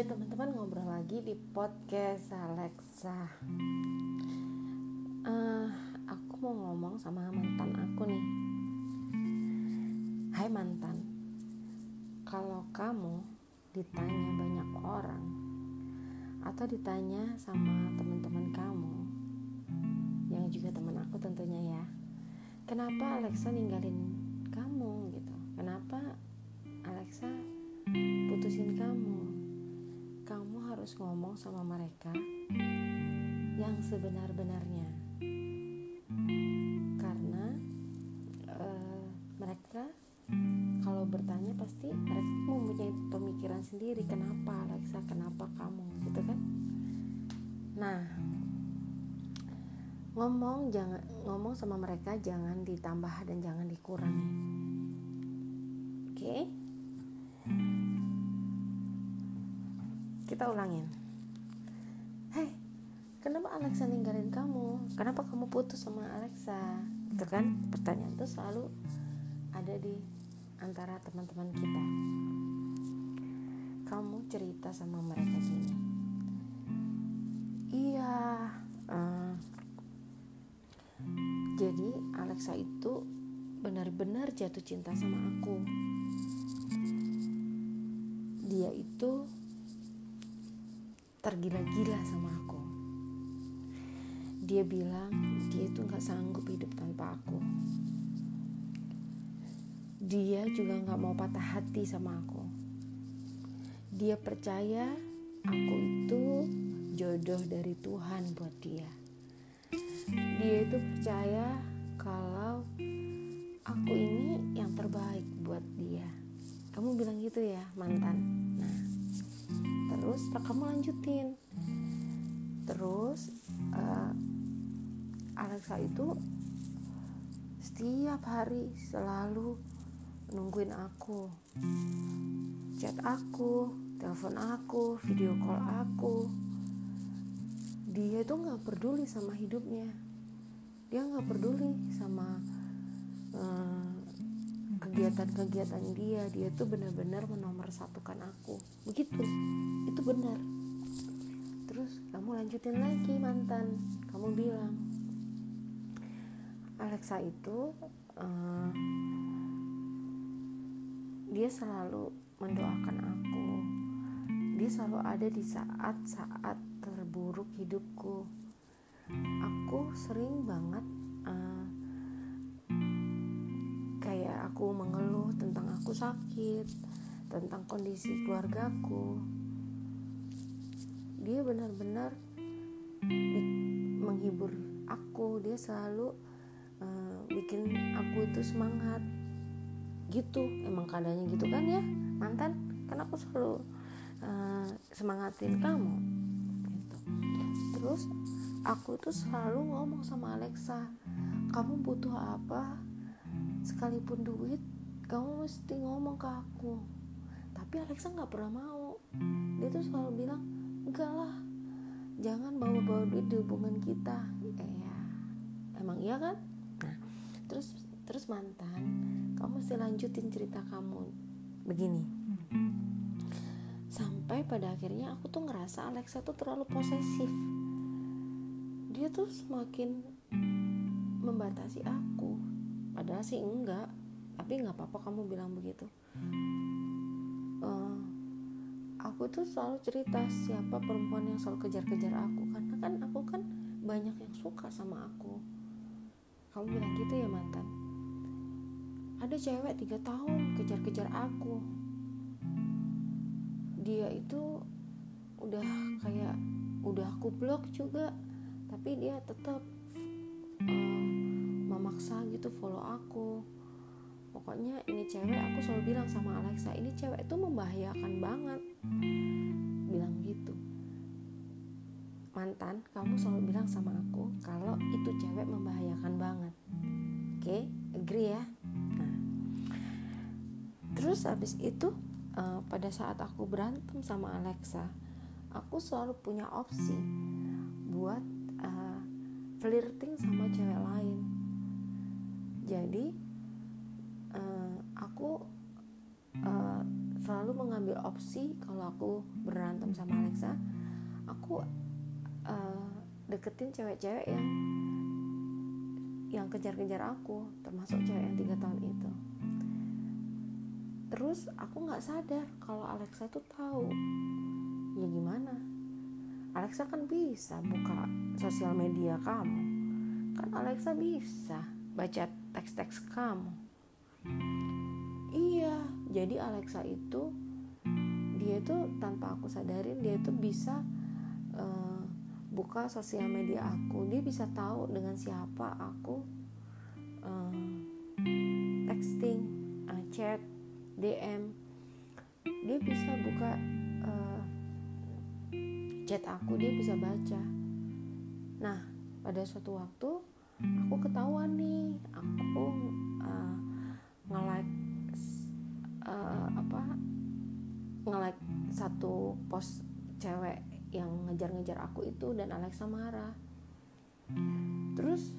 Hai teman-teman ngobrol lagi di podcast Alexa. Uh, aku mau ngomong sama mantan aku nih. Hai mantan, kalau kamu ditanya banyak orang atau ditanya sama teman-teman kamu yang juga teman aku tentunya ya, kenapa Alexa ninggalin kamu gitu? Kenapa Alexa putusin kamu? Harus ngomong sama mereka yang sebenar-benarnya. Karena uh, mereka kalau bertanya pasti mereka mempunyai pemikiran sendiri kenapa Alexa? Kenapa kamu? Gitu kan? Nah ngomong jangan ngomong sama mereka jangan ditambah dan jangan dikurangi. Oke? okay? Kita ulangin. Hei kenapa Alexa ninggalin kamu? Kenapa kamu putus sama Alexa? Itu kan? Pertanyaan itu selalu ada di antara teman-teman kita. Kamu cerita sama mereka gini. Iya uh, jadi Alexa itu benar-benar jatuh cinta sama aku. Dia itu tergila-gila sama aku. Dia bilang dia itu gak sanggup hidup tanpa aku. Dia juga gak mau patah hati sama aku. Dia percaya aku itu jodoh dari Tuhan buat dia. Dia itu percaya kalau aku ini yang terbaik buat dia. Kamu bilang gitu ya, mantan. Nah, terus kamu lanjutin. Terus uh, Alexa itu setiap hari selalu nungguin aku. Chat aku telepon aku video call aku. Dia itu nggak peduli sama hidupnya. Dia nggak peduli sama uh, kegiatan-kegiatan dia. Dia tuh benar-benar menomorsatukan aku. Begitu. itu benar. Terus kamu lanjutin lagi mantan. Kamu bilang Alexa itu uh, dia selalu mendoakan aku. Dia selalu ada di saat-saat terburuk hidupku. Aku sering banget uh, aku mengeluh tentang aku sakit, tentang kondisi keluargaku. Dia benar-benar menghibur aku, dia selalu uh, bikin aku itu semangat. Gitu, emang keadaannya gitu kan ya, mantan? Kan aku selalu uh, semangatin kamu. Gitu. Terus aku tuh selalu ngomong sama Alexa, kamu butuh apa? sekalipun duit kamu mesti ngomong ke aku tapi Alexa nggak pernah mau dia tuh selalu bilang enggak lah. Jangan bawa-bawa duit di hubungan kita. Eh ya. Emang iya kan? Nah terus terus mantan kamu mesti lanjutin cerita kamu. Begini. Sampai pada akhirnya aku tuh ngerasa Alexa tuh terlalu posesif. Dia tuh semakin membatasi aku. Padahal sih enggak. Tapi nggak apa-apa kamu bilang begitu aku tuh selalu cerita siapa perempuan yang selalu kejar-kejar aku karena kan aku kan banyak yang suka sama aku. Kamu bilang gitu ya mantan? Ada cewek tiga tahun kejar-kejar aku. Dia itu udah kayak udah aku blok juga tapi dia tetap uh, memaksa gitu follow aku pokoknya ini cewek aku selalu bilang sama Alexa ini cewek itu membahayakan banget. Bilang gitu. Mantan kamu selalu bilang sama aku kalau itu cewek membahayakan banget. Oke okay? agree ya? Nah. Terus habis itu uh, pada saat aku berantem sama Alexa aku selalu punya opsi buat uh, flirting sama cewek lain. Jadi uh, aku uh, selalu mengambil ambil opsi kalau aku berantem sama Alexa. Aku uh, deketin cewek-cewek yang yang kejar-kejar aku termasuk cewek yang tiga tahun itu. Terus aku nggak sadar kalau Alexa itu tahu ya gimana? Alexa kan bisa buka sosial media kamu. Kan Alexa bisa baca teks-teks kamu jadi Alexa itu dia itu tanpa aku sadarin dia itu bisa uh, buka sosial media aku. Dia bisa tahu dengan siapa aku uh, texting uh, chat DM dia bisa buka uh, chat aku dia bisa baca. Nah pada suatu waktu aku ketahuan nih aku uh, nge-like uh, apa nge-like satu post cewek yang ngejar-ngejar aku itu dan Alexa marah. Terus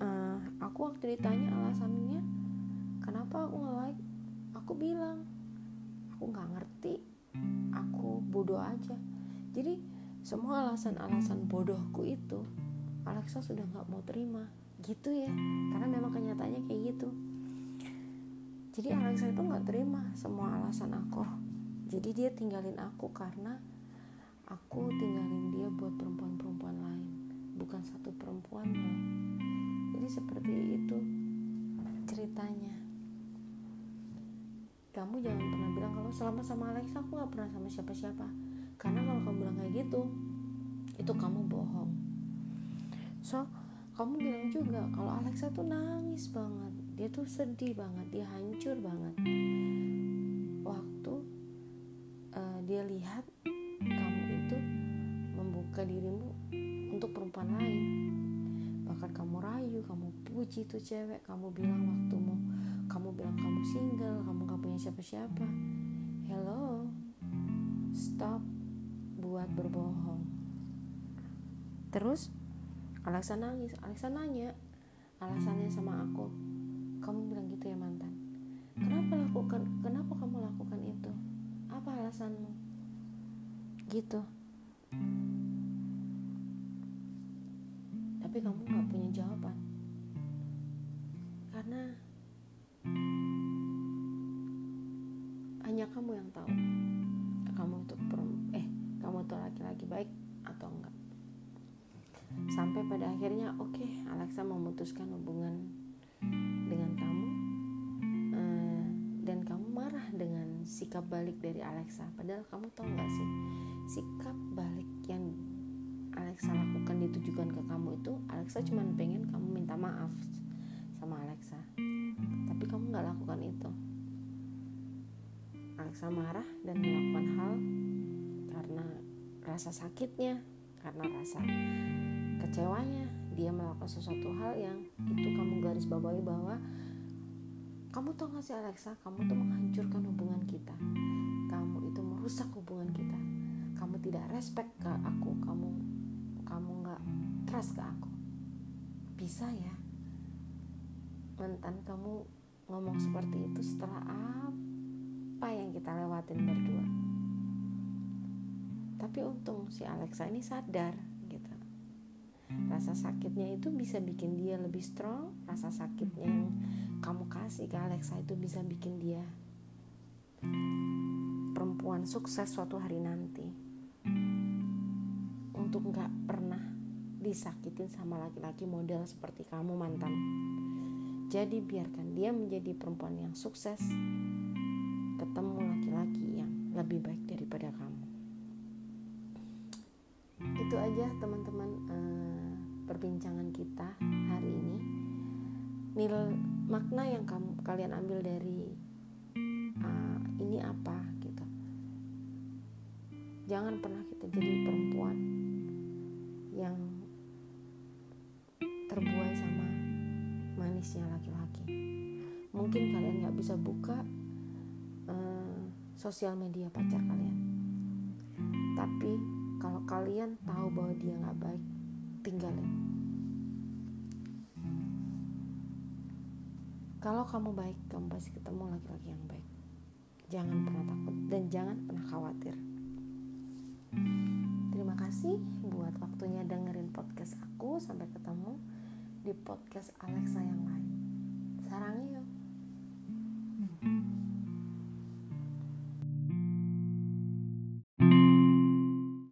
uh, aku waktu ditanya alasannya kenapa aku nge-like? Aku bilang aku nggak ngerti. Aku bodoh aja. Jadi semua alasan-alasan bodohku itu Alexa sudah nggak mau terima. Gitu ya. Karena memang gitu jadi Alexa itu nggak terima semua alasan aku. Jadi dia tinggalin aku karena aku tinggalin dia buat perempuan-perempuan lain bukan satu perempuan jadi seperti itu ceritanya. Kamu jangan pernah bilang kalau selama sama Alexa aku gak pernah sama siapa-siapa. Karena kalau kamu bilang kayak gitu itu kamu bohong. So kamu bilang juga kalau Alexa tuh nangis banget dia tuh sedih banget dia hancur banget. Waktu uh, dia lihat kamu itu membuka dirimu untuk perempuan lain. Bahkan kamu rayu kamu puji tuh cewek. Kamu bilang waktumu kamu bilang kamu single kamu gak punya siapa-siapa. Hello stop buat berbohong. Terus Alexa nangis. Alexa nanya alasannya sama aku kamu bilang gitu ya mantan. Kenapa lakukan kenapa kamu lakukan itu? Apa alasanmu? Gitu. Tapi kamu gak punya jawaban. Karena hanya kamu yang tahu. Kamu itu eh kamu itu laki-laki baik atau enggak. Sampai pada akhirnya oke okay, Alexa memutuskan hubungan sikap balik dari Alexa. Padahal kamu tahu nggak sih sikap balik yang Alexa lakukan ditujukan ke kamu itu Alexa cuma pengen kamu minta maaf sama Alexa. Tapi kamu nggak lakukan itu. Alexa marah dan melakukan hal karena rasa sakitnya karena rasa kecewanya. Dia melakukan sesuatu hal yang itu kamu garis bawahi bahwa kamu tahu gak sih Alexa? Kamu tuh menghancurkan hubungan kita. Kamu itu merusak hubungan kita. Kamu tidak respect ke aku. Kamu kamu nggak trust ke aku. Bisa ya? Mantan kamu ngomong seperti itu setelah apa yang kita lewatin berdua? Tapi untung si Alexa ini sadar gitu. Rasa sakitnya itu bisa bikin dia lebih strong rasa sakitnya yang kamu kasih ke Alexa itu bisa bikin dia perempuan sukses suatu hari nanti untuk nggak pernah disakitin sama laki-laki model seperti kamu mantan jadi biarkan dia menjadi perempuan yang sukses, ketemu laki-laki yang lebih baik daripada kamu. Itu aja teman-teman uh, perbincangan kita hari ini. Nil makna yang kamu kalian ambil dari uh, ini apa gitu. Jangan pernah kita jadi perempuan yang terbuai sama manisnya laki-laki. Mungkin kalian nggak bisa buka uh, sosial media pacar kalian. Tapi kalau kalian tahu bahwa dia nggak baik tinggalin Kalau kamu baik, kamu pasti ketemu laki-laki yang baik. Jangan pernah takut dan jangan pernah khawatir. Terima kasih buat waktunya dengerin podcast aku. Sampai ketemu di podcast Alexa yang lain. Sarangnya yuk.